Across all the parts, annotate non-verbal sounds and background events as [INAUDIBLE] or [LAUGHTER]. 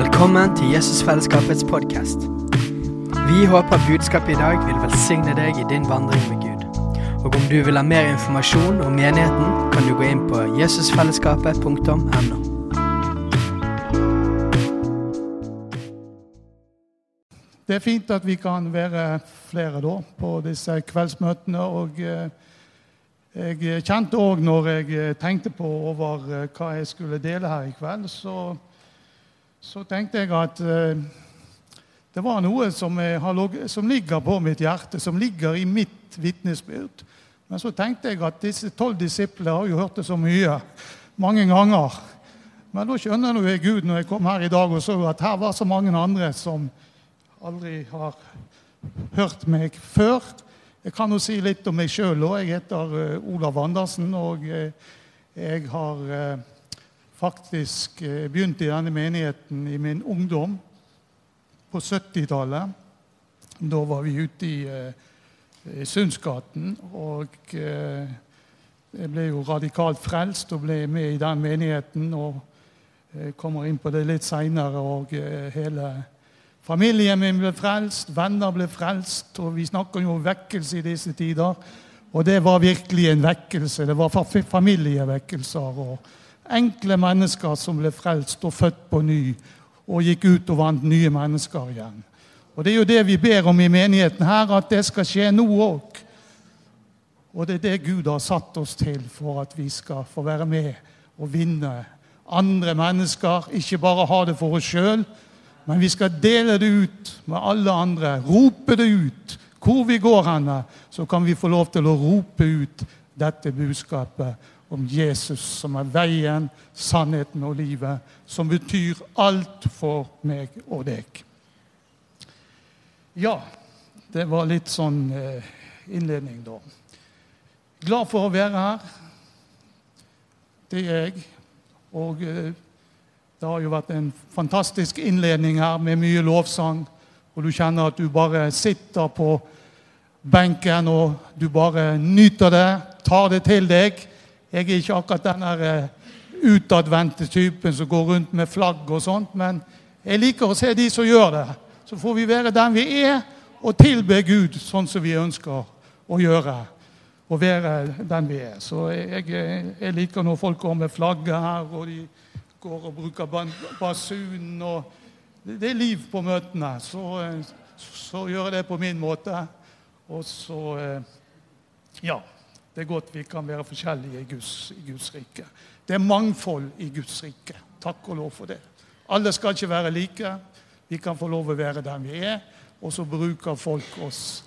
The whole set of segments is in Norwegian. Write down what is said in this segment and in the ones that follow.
Velkommen til Jesusfellesskapets podkast. Vi håper budskapet i dag vil velsigne deg i din vandring med Gud. Og om du vil ha mer informasjon om menigheten, kan du gå inn på jesusfellesskapet.no. Det er fint at vi kan være flere da på disse kveldsmøtene. og eh, Jeg kjente òg når jeg eh, tenkte på over eh, hva jeg skulle dele her i kveld, så, så tenkte jeg at eh, det var noe som, har, log- som ligger på mitt hjerte, som ligger i mitt vitnesbyrd. Men så tenkte jeg at disse tolv disiplene har jo hørt det så mye, mange ganger. Men da skjønner nå jeg Gud når jeg kom her i dag og så at her var så mange andre som aldri har hørt meg før. Jeg kan jo si litt om meg sjøl òg. Jeg heter eh, Olav Andersen. Og eh, jeg har eh, faktisk begynte begynt i denne menigheten i min ungdom på 70-tallet. Da var vi ute i, eh, i Sundsgaten. Og eh, jeg ble jo radikalt frelst og ble med i den menigheten. og jeg kommer inn på det litt seinere. Og eh, hele familien min ble frelst, venner ble frelst. Og vi snakker jo om vekkelse i disse tider. Og det var virkelig en vekkelse. Det var familievekkelser. og Enkle mennesker som ble frelst og født på ny og gikk ut og vant nye mennesker igjen. Og Det er jo det vi ber om i menigheten her, at det skal skje nå òg. Og det er det Gud har satt oss til for at vi skal få være med og vinne andre mennesker. Ikke bare ha det for oss sjøl, men vi skal dele det ut med alle andre. Rope det ut. Hvor vi går henne, så kan vi få lov til å rope ut dette budskapet om Jesus som er veien, sannheten og livet, som betyr alt for meg og deg. Ja, det var litt sånn eh, innledning, da. Glad for å være her. Det er jeg. Og eh, det har jo vært en fantastisk innledning her med mye lovsang. Og du kjenner at du bare sitter på benken og du bare nyter det, tar det til deg. Jeg er ikke akkurat den eh, utadvendte typen som går rundt med flagg og sånt, men jeg liker å se de som gjør det. Så får vi være den vi er, og tilbe Gud sånn som vi ønsker å gjøre. Og være den vi er. Så jeg, jeg liker når folk går med flagget her, og de går og bruker basun. og Det er liv på møtene. Så, eh, så gjør jeg det på min måte. Og så eh, Ja. Det er godt vi kan være forskjellige i Guds, i Guds rike. Det er mangfold i Guds rike. Takk og lov for det. Alle skal ikke være like. Vi kan få lov å være den vi er, og så bruker folk oss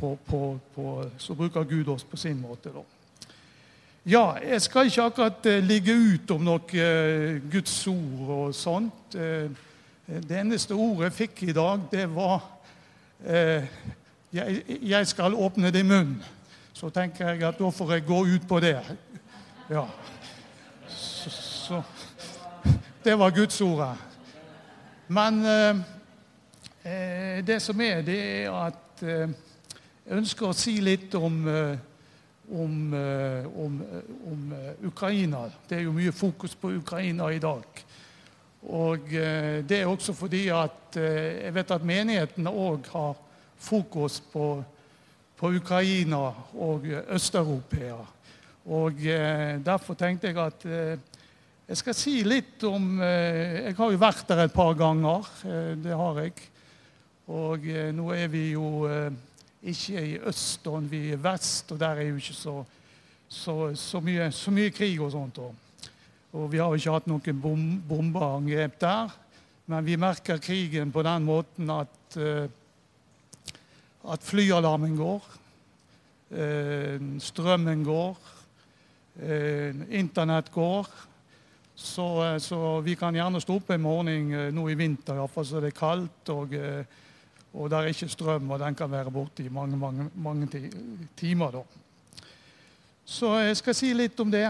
på, på, på, så bruker Gud oss på sin måte. da. Ja, jeg skal ikke akkurat eh, ligge ut om noe eh, Guds ord og sånt. Eh, det eneste ordet jeg fikk i dag, det var jeg skal åpne din munn. Så tenker jeg at da får jeg gå ut på det. Ja. Så, så Det var Guds ordet. Men eh, eh, det som er, det er at eh, jeg ønsker å si litt om eh, om, eh, om, om Ukraina. Det er jo mye fokus på Ukraina i dag. Og det er også fordi at jeg vet at menighetene òg har fokus på, på Ukraina og Øst-Europa. Og eh, derfor tenkte jeg at eh, jeg skal si litt om eh, Jeg har jo vært der et par ganger. eh, Det har jeg. Og eh, nå er vi jo eh, ikke i øst, og vi er vest, og der er jo ikke så, så, så, mye, så mye krig og sånt. Og, og vi har jo ikke hatt noen bom, bombeangrep der. Men vi merker krigen på den måten at, at flyalarmen går. eh, strømmen går. eh, internett går. Så, eh, så vi kan gjerne stå opp en morgen nå i vinter, i hvert fall så det er kaldt. og... og det er ikke strøm, og den kan være borte i mange, mange, mange timer. Da. Så jeg skal si litt om det.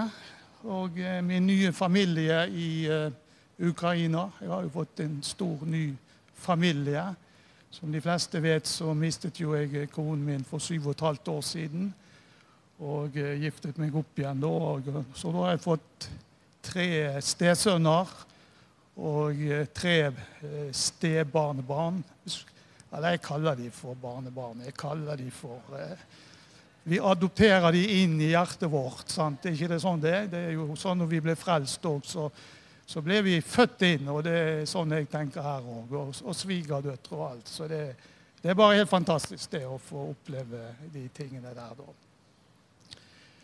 Og min nye familie i Ukraina. Jeg har jo fått en stor, ny familie. Som de fleste vet, så mistet jo jeg konen min for syv og et halvt år siden. Og eh, giftet meg opp igjen da. Så da har jeg fått tre stesønner og eh, tre eh, stebarnebarn. Eller jeg kaller de for barnebarn. Jeg kaller de for eh, Vi adopterer de inn i hjertet vårt. sant? Er ikke det sånn det er? Det er jo sånn når vi ble frelst òg, så, så ble vi født inn. Og det er sånn jeg tenker her òg. Og, og svigerdøtre og alt. Så det, det er bare helt fantastisk det å få oppleve de tingene der, da.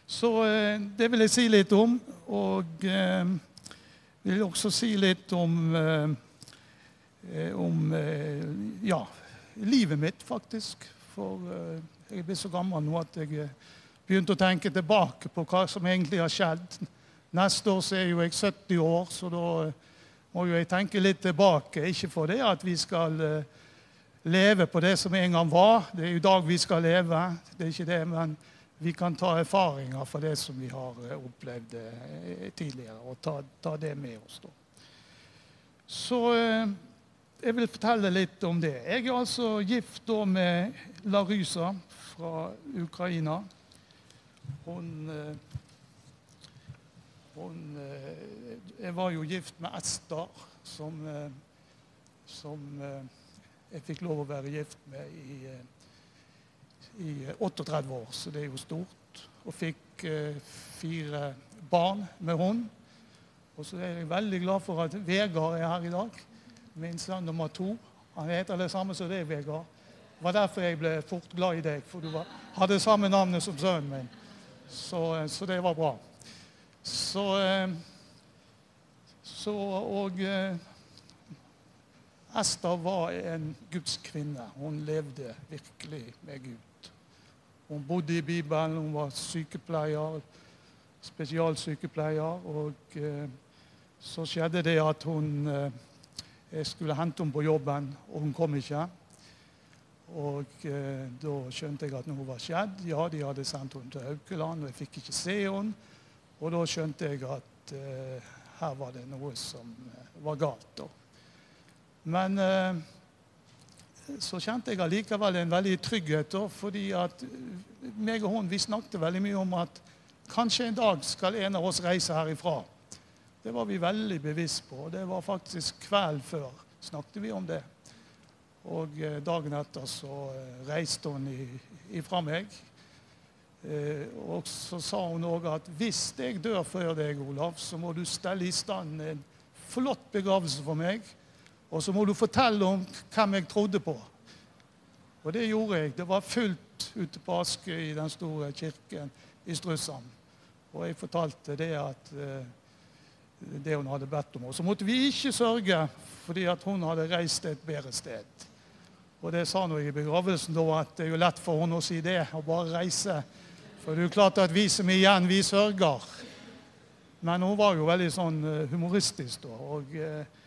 Så eh, det vil jeg si litt om. Og eh, vil også si litt om, eh, eh om eh, ja, livet mitt, faktisk. For eh, jeg blitt så gammel nå at jeg begynte å tenke tilbake på hva som egentlig har skjedd. Neste år så er jo jeg 70 år, så da må jo jeg tenke litt tilbake. Ikke for det at vi skal leve på det som en gang var. Det er jo dag vi skal leve. Det er ikke det, men vi kan ta erfaringer fra det som vi har eh, opplevd eh, tidligere, og ta, ta det med oss. Da. Så eh, jeg vil fortelle litt om det. Jeg er altså gift da med Larysa fra Ukraina. Hun, hun Jeg var jo gift med Ester, som, som jeg fikk lov å være gift med i i 38 år, så det er jo stort. Og fikk eh, fire barn med hund. Og så er jeg veldig glad for at Vegard er her i dag. Min sønn nummer to. Han heter det samme som deg, Vegard. Det var derfor jeg ble fort glad i deg, for du var, hadde samme navnet som sønnen min. Så, eh, så, det var bra. Så, eh, så Og eh, Ester var en gudskvinne. Hun levde virkelig med Gud. Hun bodde i Bibelen, hun var sykepleier, spesialsykepleier. Og eh, så skjedde det at hun Jeg skulle hente henne på jobben, og hun kom ikke. Og eh, da skjønte jeg at noe var skjedd. Ja, de hadde sendt henne til Haukeland, og jeg fikk ikke se henne. Og da skjønte jeg at eh, her var det noe som eh, var galt. Da. Men eh, så kjente jeg allikevel en veldig trygghet. Da, fordi at meg og hun vi snakket veldig mye om at kanskje en dag skal en av oss reise herifra. Det var vi veldig bevisst på. Det var faktisk kveld før snakket vi om det. Og eh, dagen etter så eh, reiste hun ifra meg. Eh, og så sa hun òg at hvis jeg dør før deg, Olav, så må du stelle i stand en flott begravelse for meg. Og så må du fortelle om hvem jeg trodde på. Og det gjorde jeg. Det var fullt ute på Askøy i den store kirken i Strussand. Og jeg fortalte det at uh, det hun hadde bedt om. Og så måtte vi ikke sørge fordi at hun hadde reist et bedre sted. Og det sa hun i begravelsen da, at det er jo lett for henne å si det, å bare reise. For det er jo klart at vi som er igjen, vi sørger. Men hun var jo veldig sånn eh, humoristisk da. og... Uh,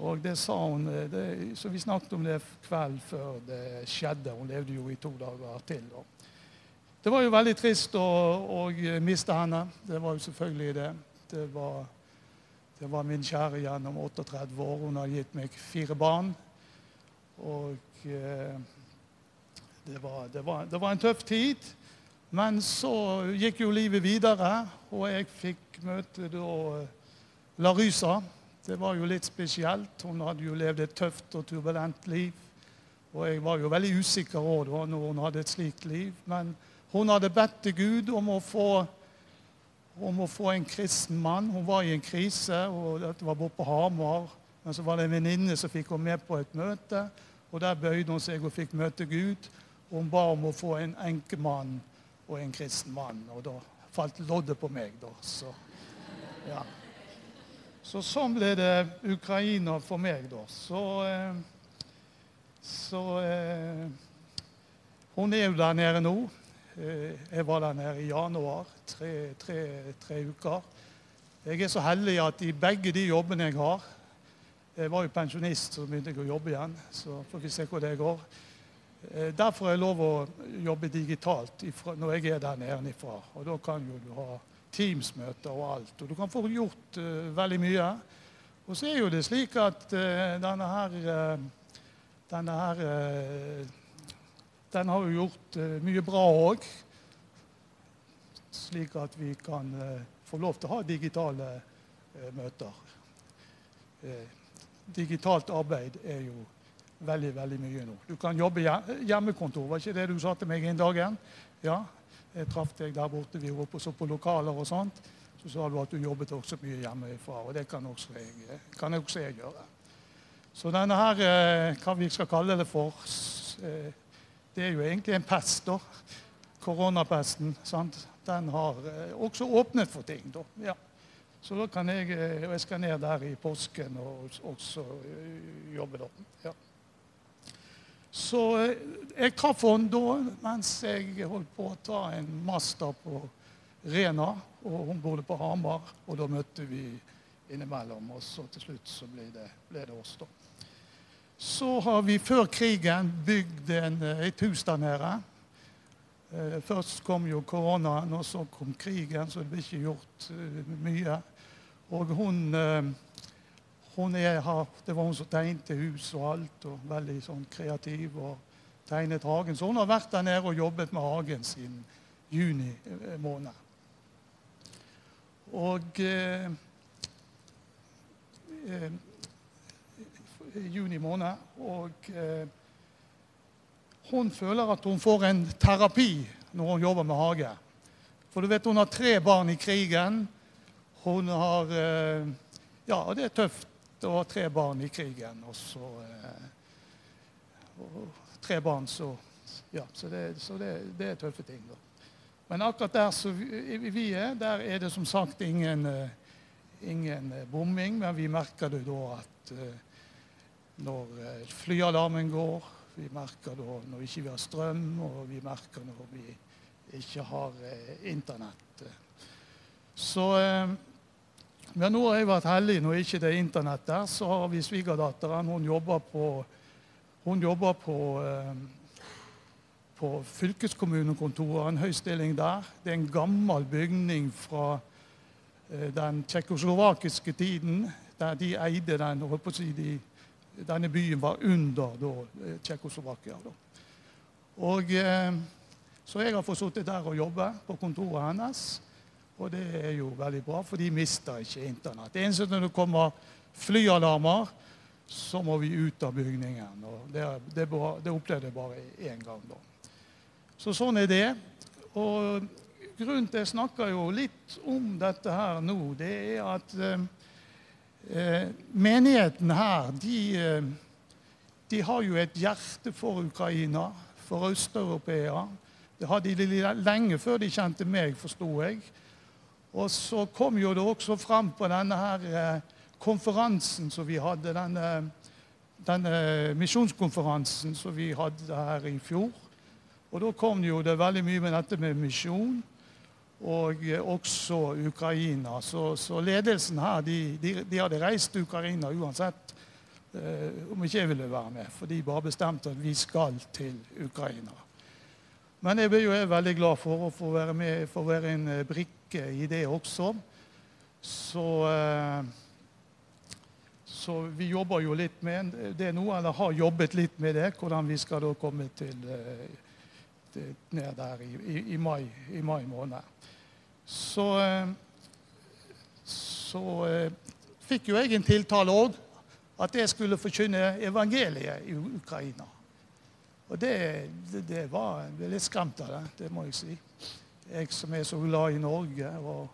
og det sa hun eh, det, Så vi snakket om det kveld før det skjedde. Hun levde jo i to dager til. Da. Det var jo veldig trist å, å, miste henne. Det var jo selvfølgelig det. Det var, det var min kjære gjennom 38 år. Hun har gitt meg fire barn. Og eh, det, var, det, var, det var en tøff tid. Men så gikk jo livet videre, og jeg fikk møte da Larysa det var jo litt spesielt. Hun hadde jo levd et tøft og turbulent liv. Og jeg var jo veldig usikker også når hun hadde et slikt liv. Men hun hadde bedt til Gud om å få, om å få en kristen mann. Hun var i en krise, og dette var borte på Hamar. Men så var det en venninne som fikk henne med på et møte. Og Der bøyde hun seg og fikk møte Gud. Og hun ba om å få en enkemann og en kristen mann. Og da falt loddet på meg. da. Så, ja. Så sånn ble det Ukraina for meg, da. Så, eh, så eh, Hun er jo der nede nå. Eh, jeg var der nede i januar. Tre, tre, tre, uker. Jeg er så heldig at i begge de jobbene jeg har Jeg var jo pensjonist, så begynte jeg å jobbe igjen. Så får vi se hvor det går. Der får jeg lov å jobbe digitalt når jeg er der nede ifra. Og da kan jo du ha Teams-møter og alt. Og du kan få gjort uh, veldig mye. Og så er jo det slik at uh, denne her, uh, denne her Den har jo gjort mye bra òg. Slik at vi kan få lov til å ha digitale møter. digitalt arbeid er jo veldig veldig mye nå. Du kan jobbe hjemmekontor. Var ikke det du sa til meg en dagen? Ja, jeg traff deg der borte. Vi var på, så på lokaler og sånt. Så sa du at du jobbet også mye hjemmefra, og det kan også jeg, kan også jeg gjøre. Så denne her, eh, hva vi skal kalle det for, eh, det er jo egentlig en pest, da. Koronapesten. sant? Den har eh, også åpnet for ting, da. Ja. Så da kan jeg, jeg skal ned der i påsken og også jobbe, da. Ja. Så jeg traff henne da mens jeg holdt på å ta en master på Rena. Og hun bodde på Hamar, og da møtte vi innimellom. Og så til slutt så ble det, ble det oss, da. Så har vi før krigen bygd en, et hus der nede. Eh, først kom jo koronaen, og så kom krigen, så det ble ikke gjort eh, mye. Og hun, eh, hun er, Det var hun som tegnet hus og alt, og veldig sånn kreativ. og tegnet hagen. Så hun har vært der nede og jobbet med hagen siden juni måned. Og eh, eh, juni måned. Og eh, hun føler at hun får en terapi når hun jobber med hage. For du vet, hun har tre barn i krigen. Hun har eh, Ja, det er tøft å var tre barn i krigen. Og så eh, og Tre barn, så Ja, så det, så det, det er tøffe ting. da. Men akkurat der som vi er, der er det som sagt ingen, eh, ingen eh, bomming. Men vi merker det da at når flyalarmen går, vi merker da når vi ikke har strøm, og vi merker når vi ikke har internett. Så men nå har jeg vært heldig når ikke det er internett der. Så har vi svigerdatteren. Hun jobber på, hun jobber på på fylkeskommunekontoret, en høy stilling der. Det er en gammel bygning fra eh, den tsjekkoslovakiske tiden, der de eide den. holdt på å si de, Denne byen var under da, eh, Tsjekkoslovakia. Eh, så jeg har fått sitte der og jobbe på kontoret hennes. Og det er jo veldig bra, for de mister ikke Internett. Det eneste når det kommer flyalarmer, så må vi ut av bygningen. og Det, det, det opplevde jeg bare én gang. da. Så sånn er det. Og grunnen til jeg snakker jo litt om dette her nå, det er at eh, eh, menigheten her, de, eh, de, har jo et hjerte for Ukraina, for Øst-Europea. Det hadde de lenge før de kjente meg, forsto jeg. Og så kom jo det også fram på denne her eh, konferansen som vi hadde, denne, denne misjonskonferansen som vi hadde her i fjor. Og da kom jo det veldig mye med dette med misjon, og eh, også Ukraina. Så, så ledelsen her de, de, de, hadde reist til Ukraina uansett eh, om ikke jeg ville være med. For de bare bestemte at vi skal til Ukraina. Men jeg ble jo veldig glad for å få være med, få være en eh, brikke i det også. Så, eh, så vi jobber jo litt med det nå, eller har jobbet litt med det, hvordan vi skal da komme til til ned der i, i, mai, i mai, måned. Så, eh, så eh, fikk jo jeg en tiltale òg, at jeg skulle forkynne evangeliet i Ukraina. Og det, det, det var Jeg ble litt skremt av det, det må jeg si. Jeg som er så glad i Norge. og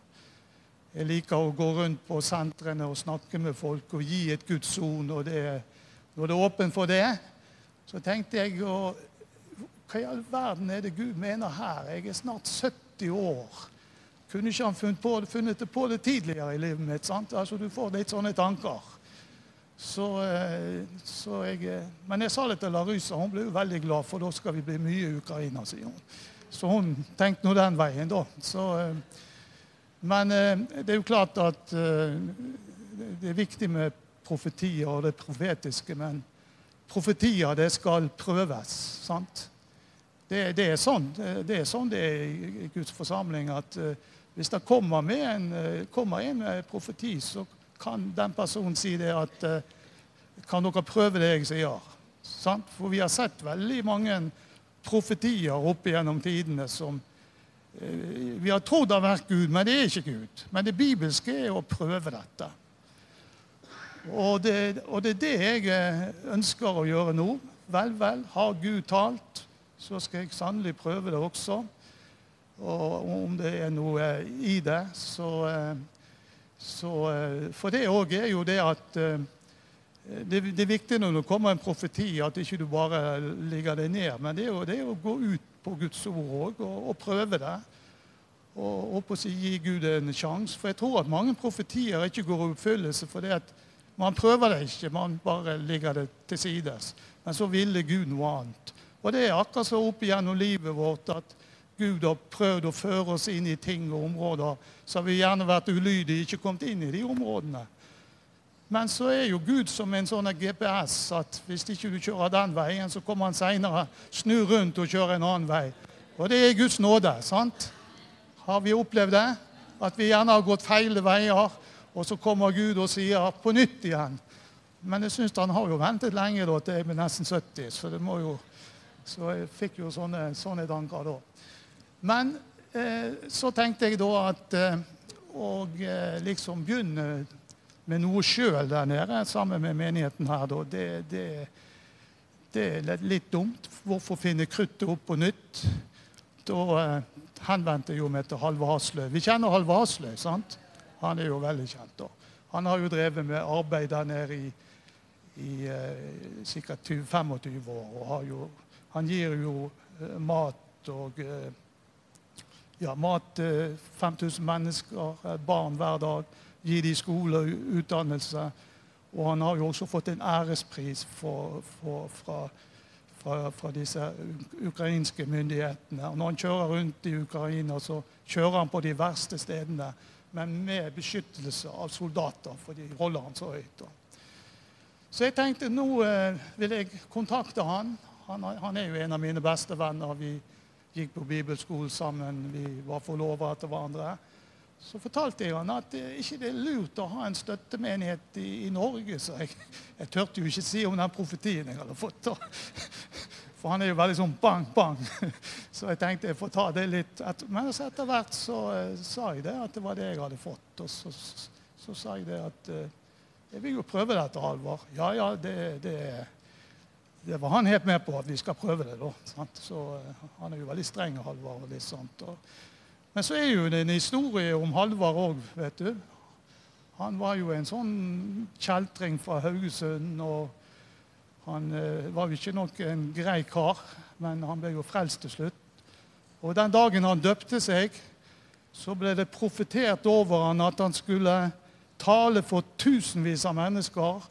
Jeg liker å gå rundt på sentrene og snakke med folk og gi et Guds ord når det, når det er åpent for det. Så tenkte jeg og, hva i all verden er det Gud mener her? Jeg er snart 70 år. Kunne ikke han funnet, på, funnet det på det tidligere i livet mitt? sant? Altså, Du får litt sånne tanker. Så, eh, så jeg, eh, men jeg sa det til Larusa. Hun ble jo veldig glad, for da skal vi bli mye Ukraina, sier hun. Så hun tenkte nå den veien, da. Så, eh, men det er jo klart at det er viktig med profetier og det profetiske, men profetier, det skal prøves. sant? Det, det, er sånn, det, er sånn det er i Guds forsamling. at Hvis det kommer, en, kommer en profeti, så kan den personen si det at Kan dere prøve det jeg sier? Sant? For vi har sett veldig mange profetier opp gjennom tidene som vi har trodd har vært Gud, men det er ikke Gud. Men det bibelske er å prøve dette. Og det, og det er det jeg eh, ønsker å gjøre nå. Vel, vel, har Gud talt, så skal jeg sannelig prøve det også. Og om det er noe i det, så, så For det òg er jo det at det, det, er viktig når det kommer en profeti, at ikke du bare ligger deg ned. Men det er jo, det er å gå ut på Guds ord òg og, og, prøve det. Og, og å si, gi Gud en sjanse. For jeg tror at mange profetier ikke går i oppfyllelse fordi at man prøver det ikke. Man bare ligger det til sides. Men så ville Gud noe annet. Og det er akkurat så opp igjennom livet vårt at Gud har prøvd å føre oss inn i ting og områder så har vi gjerne vært ulydige, ikke kommet inn i de områdene. Men så er jo Gud som en sånn GPS at hvis ikke du kjører den veien, så kommer han seinere, snur rundt og kjører en annen vei. Og det er Guds nåde. sant? Har vi opplevd det? At vi gjerne har gått feile veier, og så kommer Gud og sier på nytt igjen. Men jeg syns han har jo ventet lenge da, til jeg blir nesten 70, så jo så jeg fikk jo sånne, sånne tanker da. Men eh, så tenkte jeg da at eh, å eh, liksom begynne med noe sjøl der nede sammen med menigheten her, da, det, det, det, er litt dumt. Hvorfor finne kruttet opp på nytt? Da eh, henvendte jeg meg til Halve Hasløy. Vi kjenner Halve Hasløy, sant? Han er jo veldig kjent. da. Han har jo drevet med arbeid der nede i, i eh, sikkert 20-25 år. og jo, Han gir jo eh, mat og eh, ja, mat til 5000 mennesker, eh, barn hver dag gi dem skole og utdannelse. Og han har jo også fått en ærespris for, for, fra, fra, fra, disse ukrainske myndighetene. Og når han kjører rundt i Ukraina, så kjører han på de verste stedene, men med beskyttelse av soldater, for de holder han så høyt. Så jeg tenkte nå eh, vil jeg kontakte han. han. han. er jo en av mine beste venner. Vi gikk på bibelskole sammen. Vi var forlova til hverandre så fortalte jeg han at det ikke er lurt å ha en støttemenighet i, i Norge. Så jeg, jeg tørte jo ikke si om den profetien jeg hadde fått. Da. For han er jo veldig sånn bang, bang. Så jeg tenkte jeg får ta det litt etter. Men etter hvert så uh, sa jeg det, at det var det jeg hadde fått. Og så, så, så sa jeg det at uh, jeg vil jo prøve dette, Halvor. Ja, ja, det, det, det, var han helt med på at vi skal prøve det. da. Sant? Så Han er jo veldig streng, Halvor. og litt sånt. Og, men så er jo det en historie om Halvard òg, vet du. Han var jo en sånn kjeltring fra Haugesund. og Han eh, var jo ikke nok en grei kar, men han ble jo frelst til slutt. Og den dagen han døpte seg, så ble det profetert over han at han skulle tale for tusenvis av mennesker.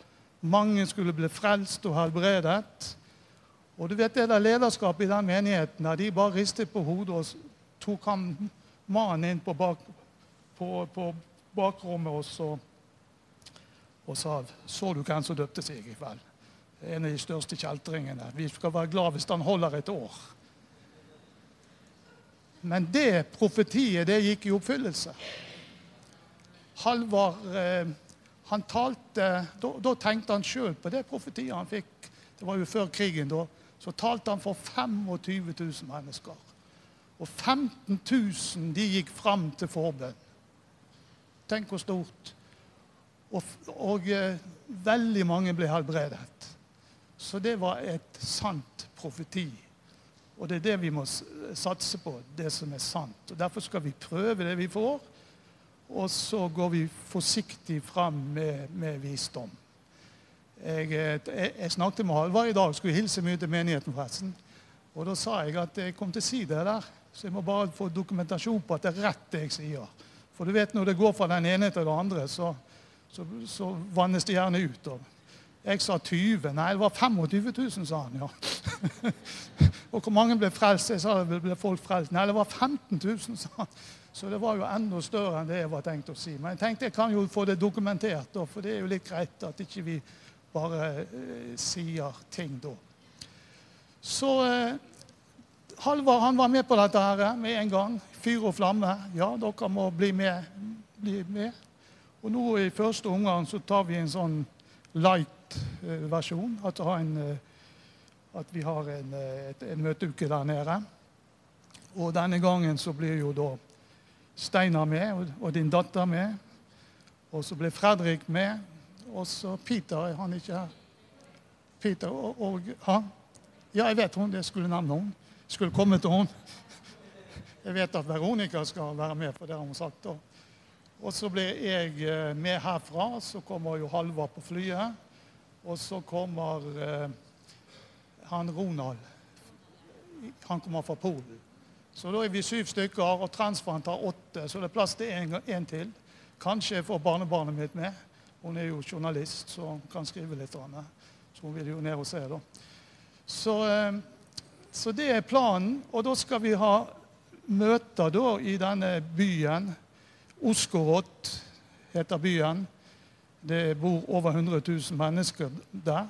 Mange skulle bli frelst og helbredet. Og du vet det der lederskapet i den menigheten de bare ristet på hodet og tok ham mannen inn på, bak, på, på bakrommet og, så, og sa Så du hvem som døpte seg i kveld? En av de største kjeltringene. Vi skal være glad hvis han holder et år. Men det profetiet, det gikk i oppfyllelse. Halvard eh, han talte, da, da, tenkte han sjøl på det profetiet han fikk. Det var jo før krigen. da, Så talte han for 25 000 mennesker. Og 15 000 de gikk fram til forbønn. Tenk hvor stort. Og, og eh, veldig mange ble helbredet. Så det var et sant profeti. Og det er det vi må satse på, det som er sant. Og Derfor skal vi prøve det vi får, og så går vi forsiktig fram med, med visdom. Jeg, eh, jeg, jeg, snakket med Halvard i dag, skulle hilse mye til menigheten, forresten. Og da sa jeg at jeg kom til å si det der. Så jeg må bare få dokumentasjon på at det er rett, det jeg sier. For du vet når det går fra den ene til den andre, så, så, så vannes det gjerne ut. Jeg sa 20. Nei, det var 25 000, sa han. ja. [LAUGHS] og hvor mange ble frelst? Jeg sa det ble folk frelst. Nei, det var 15 000, sa han. Så det var jo enda større enn det jeg var tenkt å si. Men jeg tenkte jeg kan jo få det dokumentert, for det er jo litt greit at ikke vi bare eh, sier ting da. Så uh, Halvard han var med på dette her med en gang. Fyr og flamme. Ja, dere må bli med. Bli med. Og nå i første omgang så tar vi en sånn light-versjon. At, en, at, vi har en, eh, et, en, møteuke der nede. Og denne gangen så blir jo da Steinar med, og, og din datter med. Og så blir Fredrik med. Og så Peter, er han ikke her? Peter og, og han? Ja, jeg vet hun, det skulle nevne hun. Skulle komme til hun. Jeg vet at Veronica skal være med, for det har hun sagt. da. Og så blir jeg eh, med herfra. Så kommer jo Halvard på flyet. Og så kommer eh, han Ronald. Han kommer fra Polen. Så da er vi syv stykker, og transferen tar åtte. Så det er plass til en til. Kanskje jeg får barnebarnet mitt med. Hun er jo journalist, så hun kan skrive litt. Så hun vil jo ned og se, da. Så, eh, så det er planen. Og da skal vi ha møter da i denne byen. Oskorot heter byen. Det bor over 100 000 mennesker der.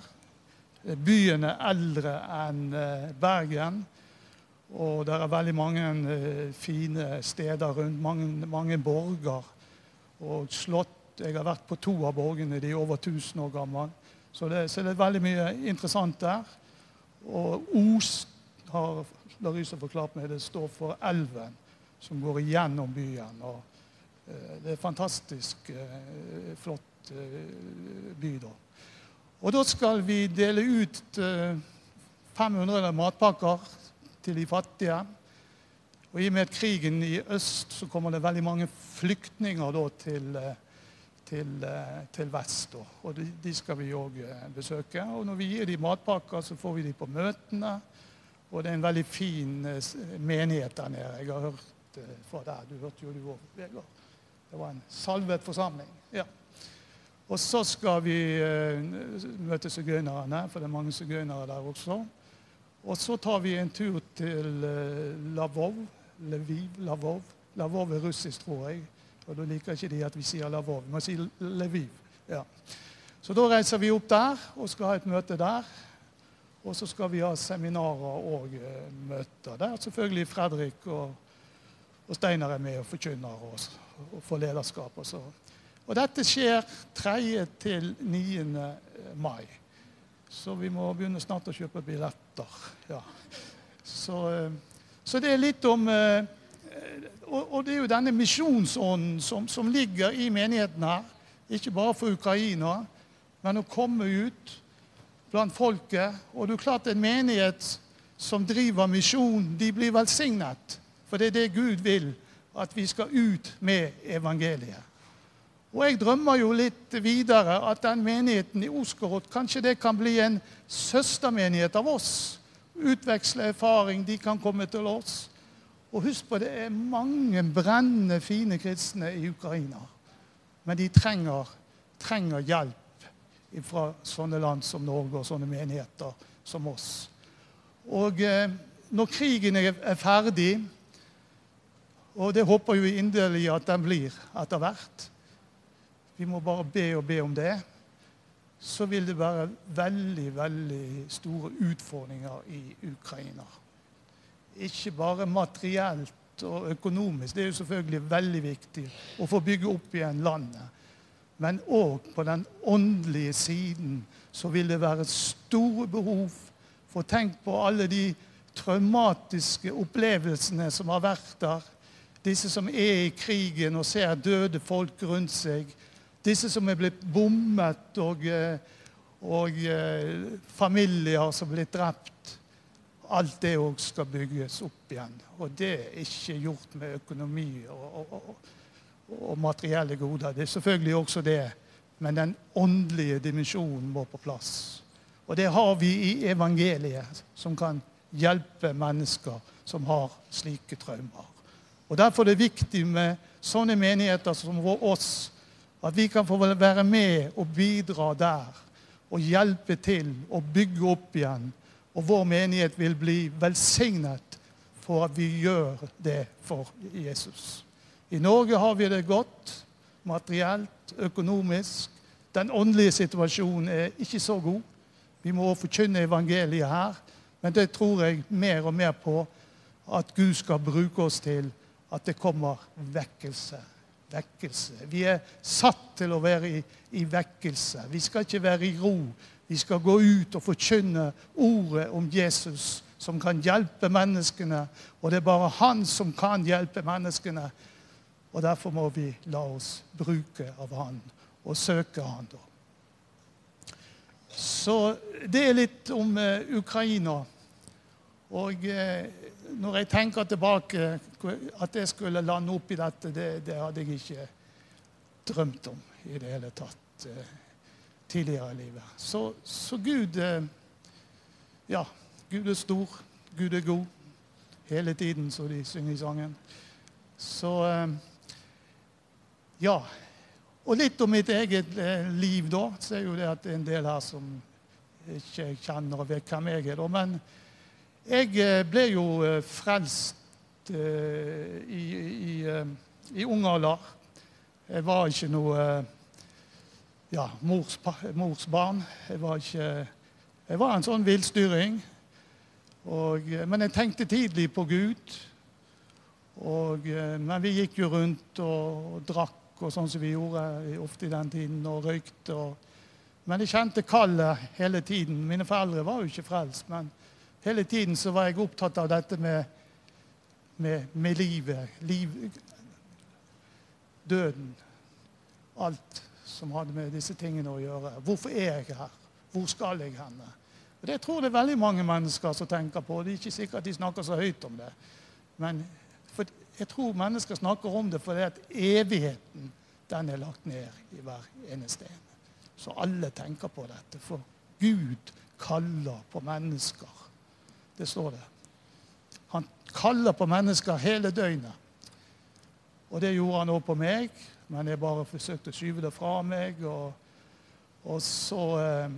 Byen er eldre enn eh, Bergen. Og det er veldig mange eh, fine steder rundt. Mange, mange borger og slott. Jeg har vært på to av borgene. De er over 1000 år gamle. Så det, så det er veldig mye interessant der. Og Os har Larysa forklart meg, det står for elven som går igjennom byen. og eh, Det er fantastisk eh, flott eh, by, da. Og da skal vi dele ut 500 matpakker til de fattige. Og I og med krigen i øst så kommer det veldig mange flyktninger da, til, til, til, vest. Da. Og de, de, skal vi òg besøke. Og når vi gir de matpakker, så får vi de på møtene. Og det er en veldig fin menighet der nede. Jeg har hørt fra der. Du hørte jo du òg, Vegard. Det var en salvet forsamling. ja. Og så skal vi uh, møte sigøynerne, for det er mange sigøynere der også. Og så tar vi en tur til Lavov. Lviv, Lavov. Lavov er russisk, tror jeg. Og da liker ikke de at vi sier Lavov. Vi må si Lviv. Ja. Så da reiser vi opp der og skal ha et møte der. Og så skal vi ha seminarer og uh, møter der. Selvfølgelig Fredrik og og Steinar er med og forkynner og, og får lederskap. Og, så. og dette skjer 3. til 9. mai. Så vi må begynne snart å kjøpe billetter. Ja. Så, eh, så, det er litt om eh, og det er jo denne misjonsånden som, som ligger i menigheten her. Ikke bare for Ukraina, men å komme ut blant folket. Og det er klart en menighet som driver misjon, de blir velsignet. For det er det Gud vil, at vi skal ut med evangeliet. Og jeg drømmer jo litt videre at den menigheten i Oskerot kanskje det kan bli en søstermenighet av oss. Utveksle erfaring. De kan komme til oss. Og husk på det er mange brennende, fine kristne i Ukraina. Men de trenger, trenger hjelp fra sånne land som Norge og sånne menigheter som oss. Og eh, når krigen er ferdig, og det håper vi inderlig at den blir etter hvert. Vi må bare be og be om det. Så vil det være veldig, veldig store utfordringer i Ukraina. Ikke bare materielt og økonomisk. Det er jo selvfølgelig veldig viktig å få bygge opp igjen landet. Men òg på den åndelige siden så vil det være store behov for Tenk på alle de traumatiske opplevelsene som har vært der disse som er i krigen og ser døde folk rundt seg. Disse som er blitt bommet, og, eh, og eh, familier som er blitt drept. Alt det òg skal bygges opp igjen. Og det er ikke gjort med økonomi og, og, og materielle goder. Det er selvfølgelig også det, men den åndelige dimensjonen må på plass. Og det har vi i evangeliet, som kan hjelpe mennesker som har slike traumer. Og Derfor er det viktig med sånne menigheter som oss, at vi kan få være med og bidra der. Og hjelpe til å bygge opp igjen. Og vår menighet vil bli velsignet for at vi gjør det for Jesus. I Norge har vi det godt materielt, økonomisk. Den åndelige situasjonen er ikke så god. Vi må forkynne evangeliet her. Men det tror jeg mer og mer på at Gud skal bruke oss til at det kommer vekkelse. Vekkelse. Vi er satt til å være i, i vekkelse. Vi skal ikke være i ro. Vi skal gå ut og forkynne ordet om Jesus, som kan hjelpe menneskene. Og det er bare han som kan hjelpe menneskene. Og derfor må vi la oss bruke av han og søke han. da. Så det er litt om eh, Ukraina. Og eh, når jeg tenker tilbake at jeg skulle lande opp i dette, det, det hadde jeg ikke drømt om i det hele tatt eh, tidligere i livet. Så, så Gud Ja, Gud er stor. Gud er god. Hele tiden, som de synger i sangen. Så Ja. Og litt om mitt eget eh, liv, da. Så er jo det at det er en del her som ikke kjenner og vet hvem jeg er. da, Men jeg eh, ble jo eh, frelst i, i, i ung alder. Jeg var ikke noe ja, mors, mors barn. Jeg var, ikke, jeg var en sånn villstyring. men jeg tenkte tidlig på Gud. Og, men vi gikk jo rundt og, og drakk og sånn som vi gjorde ofte i den tiden, og røykte. Og, men jeg kjente kallet hele tiden. Mine foreldre var jo ikke frelst, men hele tiden så var jeg opptatt av dette med, med, med livet. Liv, døden. Alt som hadde med disse tingene å gjøre. Hvorfor er jeg her? Hvor skal jeg hen? Det tror det er veldig mange mennesker som tenker på. Det er ikke sikkert de snakker så høyt om det. Men jeg tror mennesker snakker om det fordi at evigheten den er lagt ned i hver eneste en. Så alle tenker på dette. For Gud kaller på mennesker. Det står det. Han kaller på mennesker hele døgnet. Og det gjorde han òg på meg, men jeg bare forsøkte å skyve det fra meg. Og, og så eh,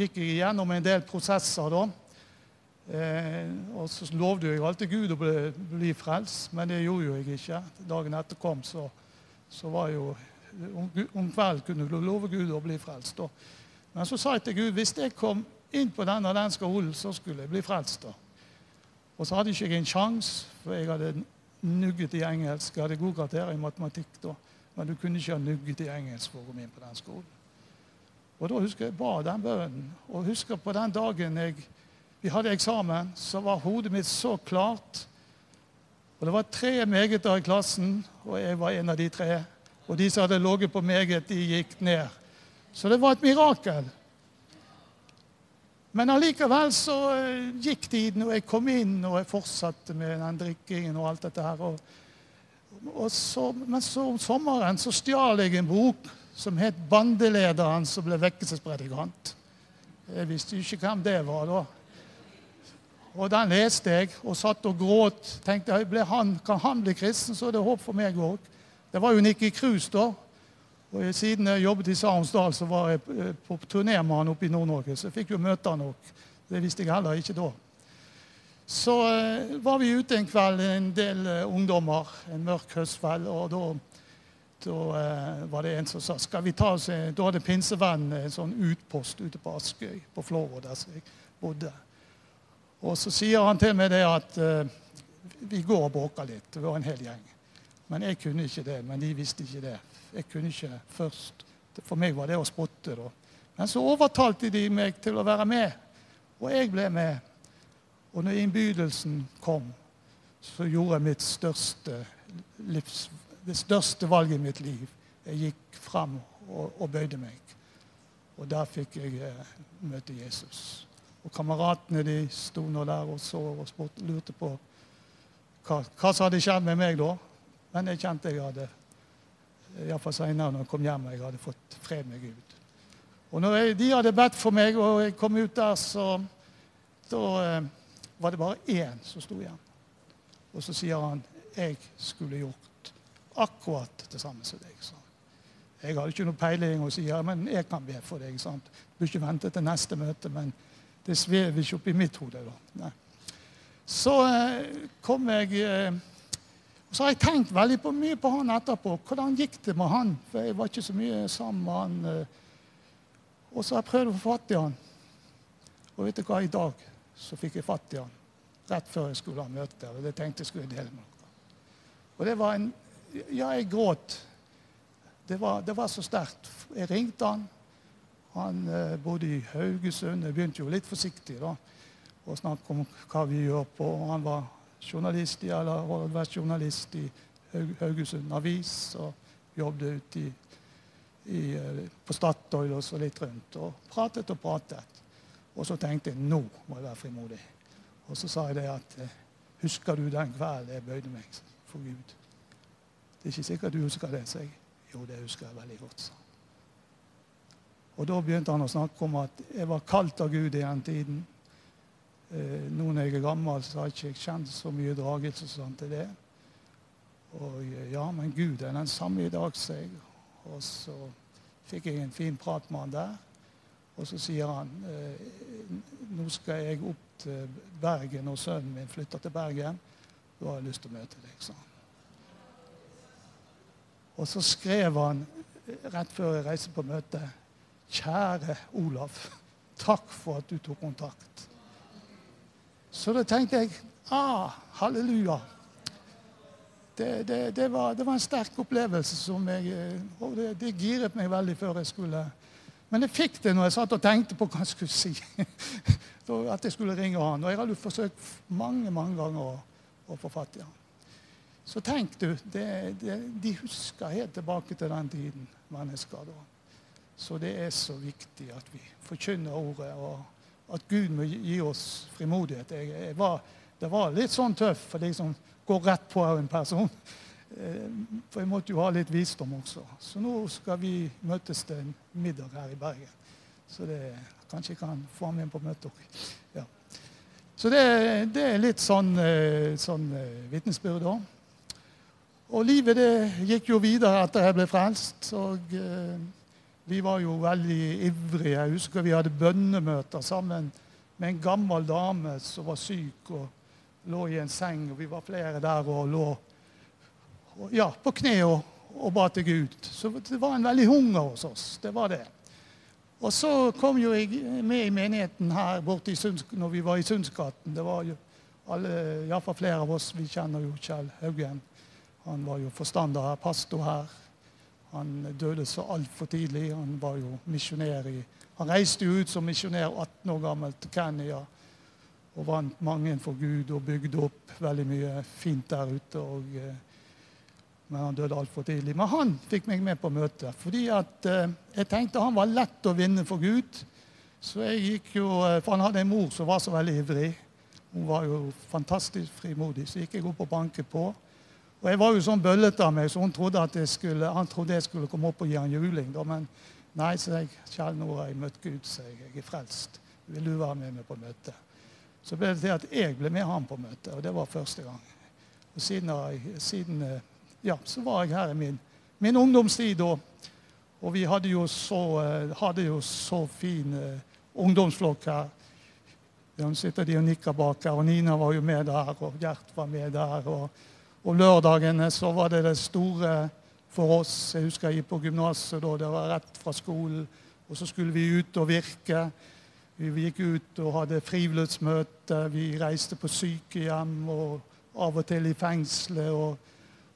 gikk jeg gjennom en del prosesser da. Eh, og så lovde jeg alltid Gud å bli, bli frelst, men det gjorde jo jeg ikke. Dagen etter kom, så, så var jo Om, om kvelden kunne du love Gud å bli frelst. Da. Men så sa jeg til Gud hvis jeg kom inn på den og den skolen, så skulle jeg bli frelst. da. Og så hadde ikke jeg en sjanse, for jeg hadde nugget i engelsk. Jeg hadde god karakter i matematikk da, men du kunne ikke ha nugget i engelsk for å komme inn på den skolen. Og da husker jeg ba den bønnen. Og husker på den dagen jeg vi hadde eksamen, så var hodet mitt så klart. Og Det var tre megeter i klassen, og jeg var en av de tre. Og de som hadde ligget på meget, de gikk ned. Så det var et mirakel. Men allikevel så eh, gikk tiden, og jeg kom inn, og jeg fortsatte med den drikkingen og alt dette her. Og, og så, men så om sommeren så stjal jeg en bok som het 'Bandelederen som ble vekkelsespredikant'. Jeg visste jo ikke hvem det var da. Og den leste jeg og satt og gråt. Tenkte jeg, han, Kan han bli kristen, så er det håp for meg òg. Det var jo Nikki Krus da. Og Siden jeg jobbet i Sarensdal, så var jeg eh, på turné med han oppe i Nord-Norge. Så jeg fikk jo møte han òg. Det visste jeg heller ikke da. Så uh, var vi ute en kveld, en del uh, ungdommer, en mørk høstkveld. Og da, da uh, var det en som sa skal vi ta oss Da hadde pinsevennen en sånn utpost ute på Askøy, på Florø, der jeg bodde. Og så sier han til meg det at uh, vi går og bråker litt. Det var en hel gjeng. Men jeg kunne ikke det. Men de visste ikke det. Jeg kunne ikke først. For meg var det å spotte. da. Men så overtalte de meg til å være med, og jeg ble med. Og når innbydelsen kom, så gjorde jeg mitt største livs, det største valget i mitt liv. Jeg gikk frem og, og bøyde meg. Og der fikk jeg eh, møte Jesus. Og kameratene de sto nå der og så og spurte, lurte på hva, som hadde skjedd med meg da. Men jeg kjente jeg hadde Iallfall seinere når jeg kom hjem, jeg hadde fått fred med Gud. Og når jeg, de hadde bedt for meg, og jeg kom ut der, så da eh, var det bare én som sto igjen. Og så sier han jeg skulle gjort akkurat det samme som deg. Så. Jeg hadde ikke noe peiling og sier men jeg kan be for deg. sant? Du bør ikke vente til neste møte, men det svever ikke oppi mitt hode. da. Så eh, kom jeg eh, Så har jeg tenkt veldig på, mye på han etterpå. Hvordan gikk det med han? For jeg var ikke så mye sammen med han. Eh. Og så har jeg prøvd å få fatt i han. Og vet du hva, i dag så fikk jeg fatt i han. Rett før jeg skulle ha møte. Og det tenkte jeg skulle dele med dere. Og det var en Ja, jeg gråt. Det var, det var så sterkt. Jeg ringte han. Han eh, bodde i Haugesund. Jeg begynte jo litt forsiktig da, å snakke om hva vi gjør på. Han var journalist i, eller har vært journalist i Haugesund Avis og jobbet ute i, i, eh, på Statoil og så litt rundt. Og pratet og pratet. Og så tenkte jeg nå må jeg være frimodig. Og så sa jeg det at eh, Husker du den kvelden jeg bøyde meg for Gud? Det er ikke sikkert du husker det, sa jeg. Jo, det husker jeg veldig godt. sa Og da begynte han å snakke om at jeg var kalt av Gud i den tiden. Eh, nå når jeg er gammel, så har jeg ikke kjent så mye dragelse sånn til det. Og eh, ja, men Gud er den samme i dag, sa jeg. Og så fikk jeg en fin prat med han der. Og så sier han eh, nå skal jeg opp til Bergen, og sønnen min flytter til Bergen. Da har jeg lyst til å møte deg, sa han. Og så skrev han rett før jeg reiste på møte Kjære Olav, takk for at du tok kontakt. Så da tenkte jeg ah, halleluja. Det, det, det, var, det, var, en sterk opplevelse som jeg, og det, giret meg veldig før jeg skulle Men jeg fikk det når jeg satt og tenkte på hva jeg skulle si. [LAUGHS] at jeg skulle ringe han. Og jeg hadde forsøkt mange mange ganger å, å få fatt i han. Så tenk du, de husker helt tilbake til den tiden, mennesker. da. Så det er så viktig at vi forkynner ordet, og at Gud må gi oss frimodighet. Jeg, jeg var, det var litt sånn tøff for de som går rett på en person. Eh, for jeg måtte jo ha litt visdom også. Så nå skal vi møtes til en middag her i Bergen. Så det kanskje jeg kan få ham inn på møtet. Ja. Så det, det, er litt sånn, eh, sånn eh, vitnesbyrd da. Og livet det gikk jo videre etter jeg ble frelst. og Vi var jo veldig ivrige. Jeg husker vi hadde bønnemøter sammen med en gammel dame som var syk og lå i en seng. og Vi var flere der og lå ja, på kne og, og ba til Gud. Så det var en veldig hunger hos oss. Det var det. Og så kom jo jeg med i menigheten her borte i Sunds, når vi var i Sundsgaten. Det var jo alle, iallfall flere av oss. Vi kjenner jo Kjell Haugen. Han var jo forstander her, pastor her. Han døde så altfor tidlig. Han var jo misjonær i Han reiste jo ut som misjonær 18 år gammel til Kenya og vant mange for Gud og bygde opp veldig mye fint der ute. Og, eh, men han døde altfor tidlig. Men han fikk meg med på møtet. fordi at eh, jeg tenkte han var lett å vinne for Gud. Så jeg gikk jo, eh, For han hadde en mor som var så veldig ivrig. Hun var jo fantastisk frimodig. Så gikk jeg opp og banket på. Og Jeg var jo sånn bøllete av meg, så hun trodde at jeg skulle, han trodde jeg skulle komme opp og gi han juling. Da. Men nei, så jeg. Kjell, nå har jeg møtt Gud, så jeg. Jeg er frelst. Vil du være med meg på møtet? Så ble det til at jeg ble med ham på møtet, og det var første gang. Og siden, siden eh, ja, så var jeg her i min, min ungdomstid da. Og vi hadde jo så, eh, hadde jo så fin uh, ungdomsflokk her. Nå sitter de og nikker bak her, og Nina var jo med der, og Gjert var med der. Og, og lørdagene så var det det store for oss. Jeg husker jeg gikk på gymnaset da. Det var rett fra skolen. Og så skulle vi ut og virke. Vi gikk ut og hadde friluftsmøte. Vi reiste på sykehjem og av og til i fengselet. og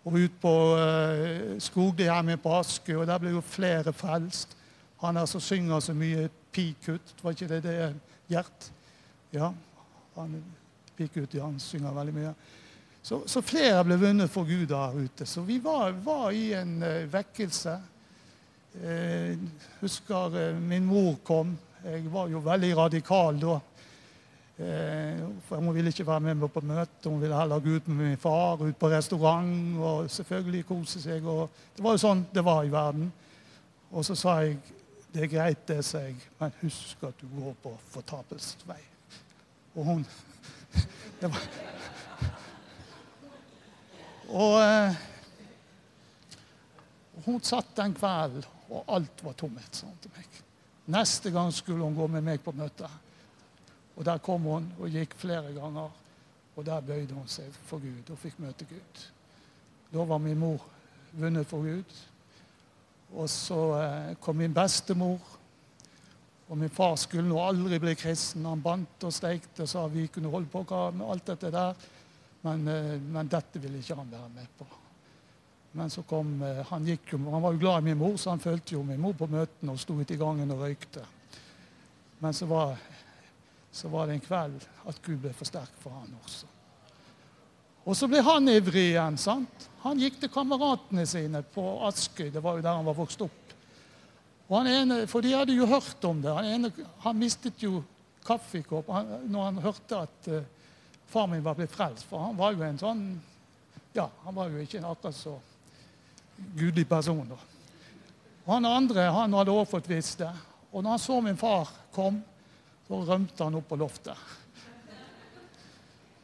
og ut på uh, skoghjemmet på Askøy, og der ble jo flere frelst. Han der som synger så mye Pikut, var ikke det det Gjert? Ja, han, Pikut, ja, han synger veldig mye. Så, så, flere ble vunnet for Gud der ute. Så vi var, var i en uh, vekkelse. Jeg uh, husker uh, min mor kom. Jeg var jo veldig radikal da. Eh, for Hun ville ikke være med meg på møte. Hun ville heller gå ut med min far, ut på restaurant og selvfølgelig kose seg. Og det var jo sånn det var i verden. Og så sa jeg det er greit, det, sa jeg, men husk at du går på fortapelsens vei. Og hun [LAUGHS] det var, Og eh, hun satt den kvelden, og alt var tomhet. Sånn til meg. Neste gang skulle hun gå med meg på møte. Og Der kom hun og gikk flere ganger, og der bøyde hun seg for Gud og fikk møte Gud. Da var min mor vunnet for Gud. Og så eh, kom min bestemor. Og min far skulle nå aldri bli kristen. Han bandt og steikte og sa vi kunne holde på med alt dette der. Men, eh, men dette ville ikke han være med på. Men så kom, eh, han, gikk jo, han var jo glad i min mor, så han fulgte jo min mor på møtene og sto ute i gangen og røykte. Men så var så var det en kveld at Gud ble for sterk for han også. Og så ble han ivrig igjen. sant? Han gikk til kameratene sine på Askøy. Det var jo der han var vokst opp. Og han ene, For de hadde jo hørt om det. Han, ene, han mistet jo kaffekopp når han hørte at uh, far min var blitt frelst. For han var jo en sånn Ja, han var jo ikke en akkurat så gudelig person. da. Og Han andre han hadde også fått visst det. Og når han så min far kom, så rømte han opp på loftet.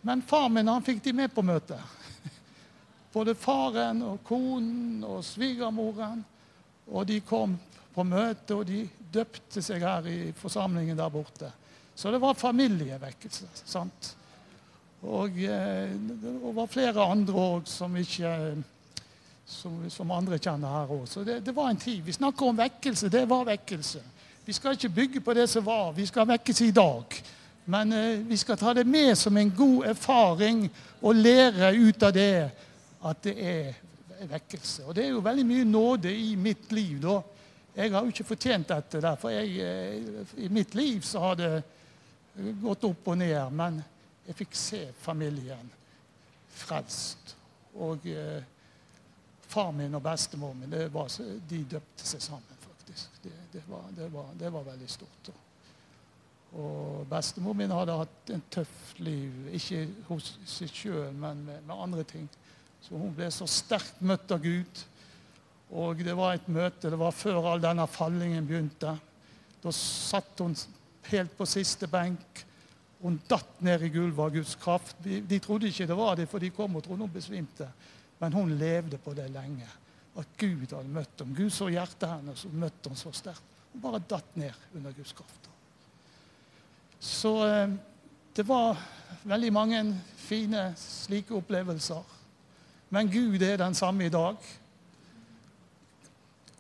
Men far min han fikk de med på møtet. Både faren og konen og svigermoren. Og de kom på møte, og de døpte seg her i forsamlingen der borte. Så det var familievekkelse. sant? Og eh, det var flere andre òg som ikke som, som, andre kjenner her òg. Så det, det, var en tid. Vi snakker om vekkelse. Det var vekkelse. Vi skal ikke bygge på det som var. Vi skal vekkes i dag. Men eh, vi skal ta det med som en god erfaring og lære ut av det at det er vekkelse. Og det er jo veldig mye nåde i mitt liv. da. Jeg har jo ikke fortjent dette, der, for jeg, eh, i mitt liv så har det gått opp og ned. Men jeg fikk se familien frelst. Og eh, far min og bestemor min var, de døpte seg sammen, faktisk. Det, det, var, det, var, det var, veldig stort. Og bestemor min hadde hatt en tøff liv, ikke hos seg sjøl, men med, med, andre ting. Så hun ble så sterkt møtt av Gud og det var et møte. Det var før all denne fallingen begynte. Da satt hun helt på siste benk. Hun datt ned i gulvet av Guds kraft. De, de, trodde ikke det var det, for de kom og trodde hun besvimte. Men hun levde på det lenge. At Gud hadde møtt henne. Gud så hjertet hennes og møtte henne så sterkt. Hun bare datt ned under Guds kraft. Så eh, det var veldig mange fine slike opplevelser. Men Gud er den samme i dag.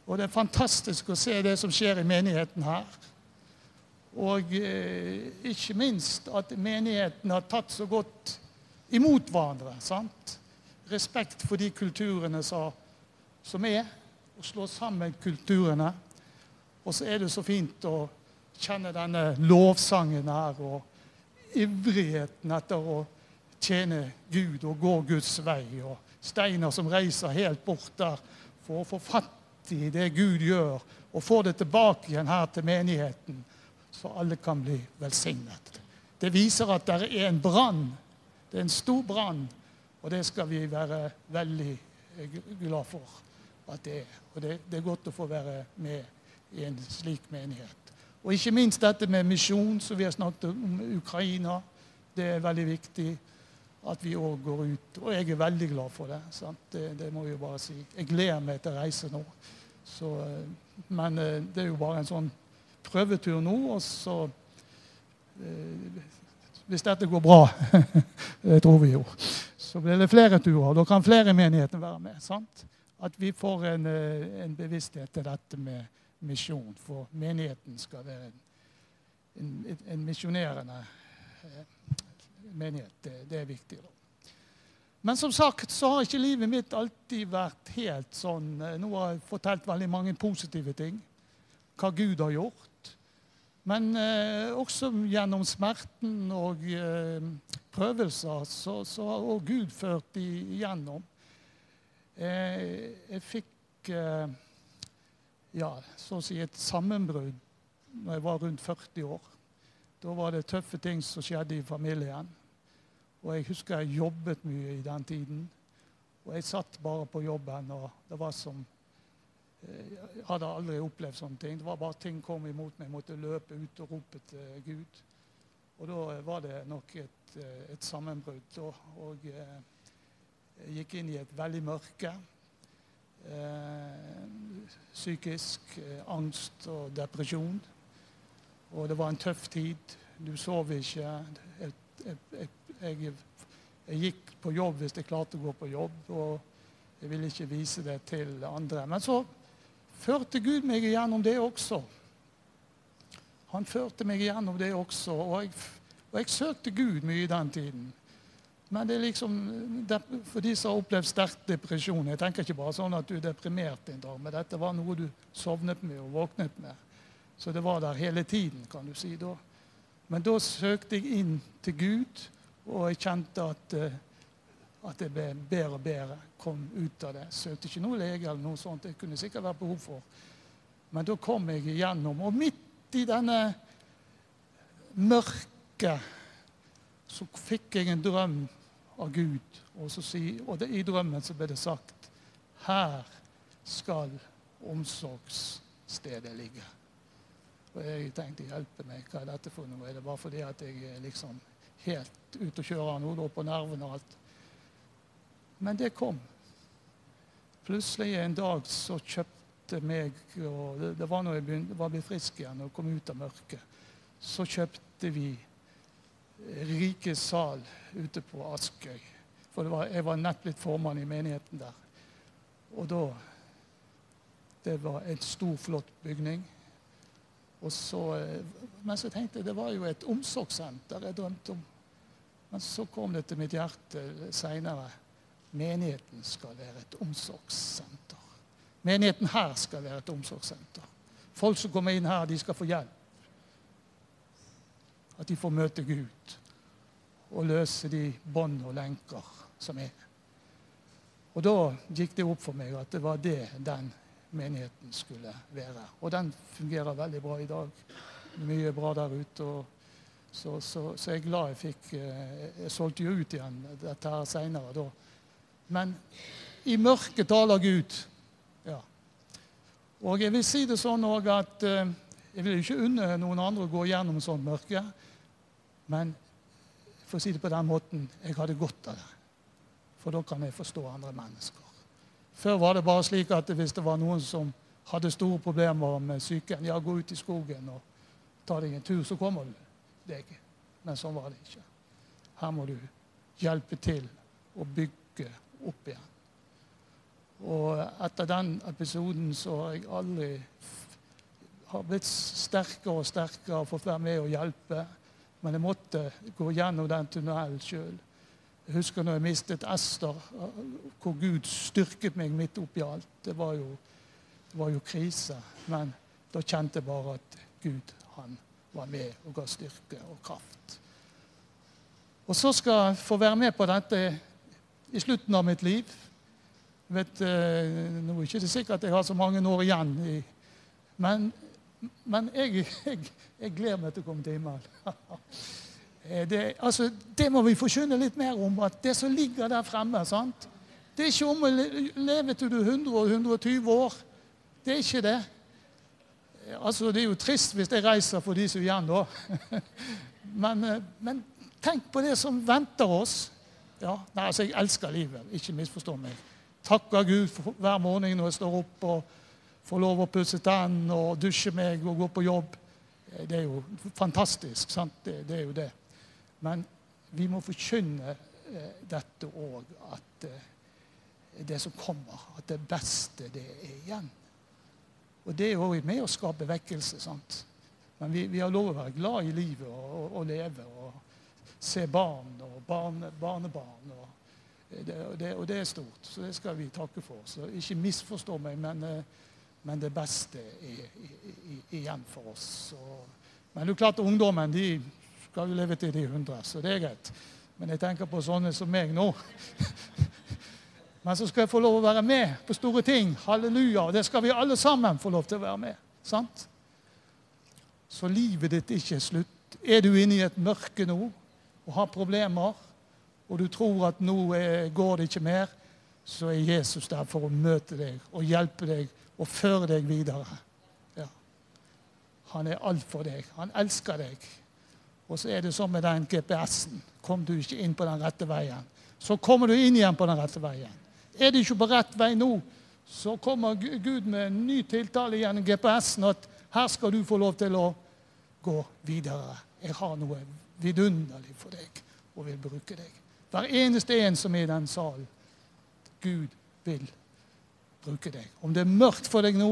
Og det er fantastisk å se det som skjer i menigheten her. Og eh, ikke minst at menigheten har tatt så godt imot hverandre. sant? Respekt for de kulturene som er, og slå sammen kulturene. Og så er det så fint å kjenne denne lovsangen her og ivrigheten etter å tjene Gud og gå Guds vei. Og Steiner som reiser helt bort der for å få fatt i det Gud gjør, og få det tilbake igjen her til menigheten, så alle kan bli velsignet. Det viser at det er en brann. Det er en stor brann, og det skal vi være veldig glad for at det er. Og det, det er godt å få være med i en slik menighet. Og ikke minst dette med misjon, som vi har snakket om Ukraina. Det er veldig viktig at vi òg går ut. Og jeg er veldig glad for det. Det, det, må jeg bare si. Jeg gleder meg til å reise nå. Så, eh, men eh, det er jo bare en sånn prøvetur nå. Og så eh, Hvis dette går bra, [LAUGHS] det tror vi jo, så blir det flere turer. Da kan flere i menigheten være med. sant? At vi får en, en bevissthet til dette med misjon. For menigheten skal være en, en, en misjonerende menighet. Det, det, er viktig. Da. Men som sagt så har ikke livet mitt alltid vært helt sånn. Eh, nå har jeg fortalt veldig mange positive ting. Hva Gud har gjort. Men eh, også gjennom smerten og eh, prøvelser så, så, har også Gud ført igjennom. Eh, jeg fikk eh, ja, så å si et sammenbrudd når jeg var rundt 40 år. Da var det tøffe ting som skjedde i familien. Og jeg husker jeg jobbet mye i den tiden. Og jeg satt bare på jobben, og det var som Jeg hadde aldri opplevd sånne ting. Det var bare ting kom imot meg. Jeg måtte løpe ut og rope til Gud. Og da var det nok et, eh, et sammenbrudd. Og, og eh, jeg gikk inn i et veldig mørke. Eh, psykisk eh, angst og depresjon. Og det var en tøff tid. Du sov ikke. Jeg, jeg, jeg, jeg gikk på jobb hvis jeg klarte å gå på jobb, og jeg ville ikke vise det til andre. Men så førte Gud meg igjennom det også. Han førte meg igjennom det også, og jeg, og jeg søkte Gud mye i den tiden. Men det er liksom, for de som har opplevd sterk depresjon Jeg tenker ikke bare sånn at du er deprimert en dag, men dette var noe du sovnet med og våknet med. Så det var der hele tiden, kan du si. da. Men da søkte jeg inn til Gud, og jeg kjente at, eh, at det ble bedre og bedre. Kom ut av det. Søkte ikke noen lege eller noe sånt. Det kunne sikkert vært behov for. Men da kom jeg igjennom. Og midt i denne mørket så fikk jeg en drøm av Gud. Og, si, og det, i drømmen så ble det sagt her skal omsorgsstedet ligge. Og jeg tenkte hjelpe meg, hva er dette for noe? Er det bare fordi at jeg er liksom helt ute å kjøre nå på nervene og alt? Men det kom. Plutselig en dag så kjøpte meg og Det, det var når jeg begynte, var blitt frisk igjen og kom ut av mørket. Så kjøpte vi Rike sal ute på Askøy. For var, jeg var nett blitt formann i menigheten der. Og da Det var en stor, flott bygning. Så, eh, men så tenkte jeg det var jo et omsorgssenter jeg drømte om. Men så kom det til mitt hjerte seinere. Menigheten skal være et omsorgssenter. Menigheten her skal være et omsorgssenter. Folk som kommer inn her, de skal få hjelp. At de får møte Gud og løse de bånd og lenker som er. Og da gikk det opp for meg at det var det den menigheten skulle være. Og den fungerer veldig bra i dag. Mye bra der ute. så, så, så, jeg er glad jeg fikk eh, Jeg solgte jo ut igjen dette her seinere. Men i mørket taler Gud. Ja. Og jeg vil si det sånn òg at eh, jeg vil ikke unne noen andre å gå gjennom sånt mørke. Men for å si det på den måten jeg hadde godt av det. For da kan jeg forstå andre mennesker. Før var det bare slik at hvis det var noen som hadde store problemer med psyken, ja, gå ut i skogen og ta deg en tur, så kommer du deg. Men sånn var det ikke. Her må du hjelpe til å bygge opp igjen. Og etter den episoden så har jeg aldri har blitt sterkere og sterkere og fått være med og hjelpe. Men jeg måtte gå gjennom den tunnelen sjøl. Jeg husker når jeg mistet Ester, hvor Gud styrket meg midt oppi alt. Det var jo, det var jo krise. Men da kjente jeg bare at Gud han var med og ga styrke og kraft. Og så skal jeg få være med på dette i slutten av mitt liv. Vet, eh, nå er det ikke sikkert at jeg har så mange år igjen, men, men jeg, jeg, jeg gleder meg til å komme til himmelen. [LAUGHS] Eh, det, altså, det må vi forkynne litt mer om. at Det som ligger der fremme sant? Det er ikke om å leve til du er 100 og 120 år. Det er ikke det. Eh, altså, Det er jo trist hvis jeg reiser for de som er igjen da. [LAUGHS] Men, men, tenk på det som venter oss. Ja, nei, altså, Jeg elsker livet. Ikke misforstå meg. Takker Gud for hver morgen når jeg står opp og får lov å pusse tennene og dusje meg og gå på jobb. Det er jo fantastisk. sant? Det, det er jo det. Men vi må forkynne eh, dette òg, at eh, det som kommer, at det beste, det er igjen. Og det er òg med å skape vekkelse. sant? Men vi, vi, har lov å være glad i livet og, og, og leve og se barn og barne, barnebarn. Og det, og, det, og det, er stort, så det skal vi takke for. Så ikke misforstå meg, men, eh, men det beste er, igjen for oss. Så, men det er klart ungdommen de skal jo leve til de 100, så det er greit. Men jeg tenker på sånne som meg nå. [LAUGHS] Men så skal jeg få lov å være med på store ting. Halleluja. Det skal vi alle sammen få lov til å være med. Sant? Så livet ditt ikke er slutt. Er du inne i et mørke nå og har problemer, og du tror at nå går det ikke mer, så er Jesus der for å møte deg og hjelpe deg og føre deg videre. Ja. Han er alt for deg. Han elsker deg. Og så er det sånn med den GPS-en. Kom du ikke inn på den rette veien, så kommer du inn igjen på den rette veien. Er du ikke på rett vei nå, så kommer Gud med en ny tiltale gjennom GPS-en at her skal du få lov til å gå videre. Jeg har noe vidunderlig for deg og vil bruke deg. Hver eneste en som er i den salen. Gud vil bruke deg. Om det er mørkt for deg nå,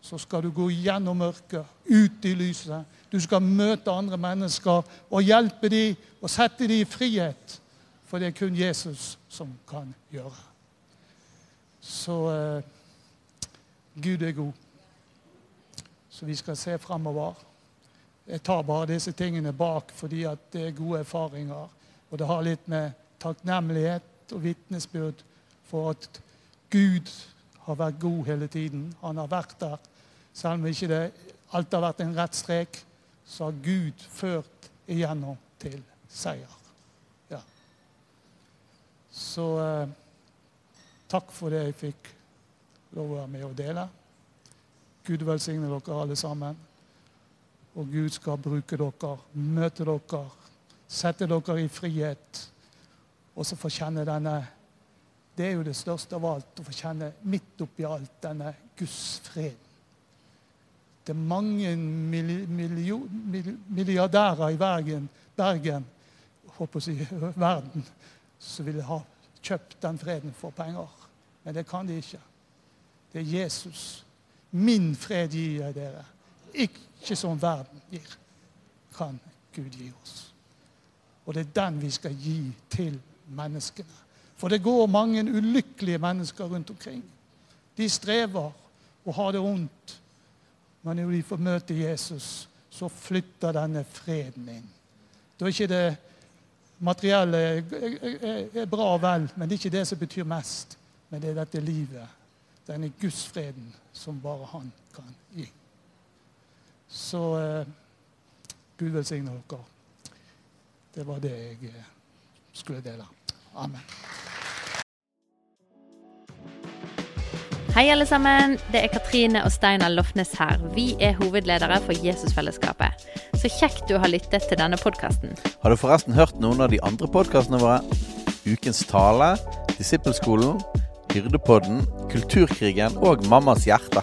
så skal du gå gjennom mørket, ut i lyset. Du skal møte andre mennesker og hjelpe dem og sette dem i frihet. For det er kun Jesus som kan gjøre. Så eh, Gud er god. Så vi skal se framover. Jeg tar bare disse tingene bak fordi det er gode erfaringer. Og det har litt med takknemlighet og vitnesbyrd for at Gud har vært god hele tiden. Han har vært der. Selv om ikke det alt har vært en rett strek, så har Gud ført igjennom til seier. Ja. Så eh, takk for det jeg fikk lov å være med å dele. Gud velsigne dere alle sammen. Og Gud skal bruke dere, møte dere, sette dere i frihet. Og så få kjenne denne Det er jo det største av alt, å få kjenne midt oppi alt denne Guds fred. Det er mange milli, milliardærer i Bergen, Bergen håper å si, [LAUGHS] verden som ville ha kjøpt den freden for penger. Men det kan de ikke. Det er Jesus. Min fred gir jeg dere. Ikke som verden gir, kan Gud gi oss. Og det er den vi skal gi til menneskene. For det går mange ulykkelige mennesker rundt omkring. De strever og har det vondt. Men når de får møte Jesus, så flytter denne freden inn. Da er ikke det materielle er bra og vel, men det er ikke det som betyr mest. Men det er dette livet, denne gudsfreden, som bare han kan gi. Så eh, Gud velsigne dere. Det var det jeg eh, skulle dele. Amen. Hei, alle sammen. Det er Katrine og Steinar Lofnes her. Vi er hovedledere for Jesusfellesskapet. Så kjekt du har lyttet til denne podkasten. Har du forresten hørt noen av de andre podkastene våre? Ukens tale, Disippelskolen, Hyrdepodden, Kulturkrigen og Mammas hjerte.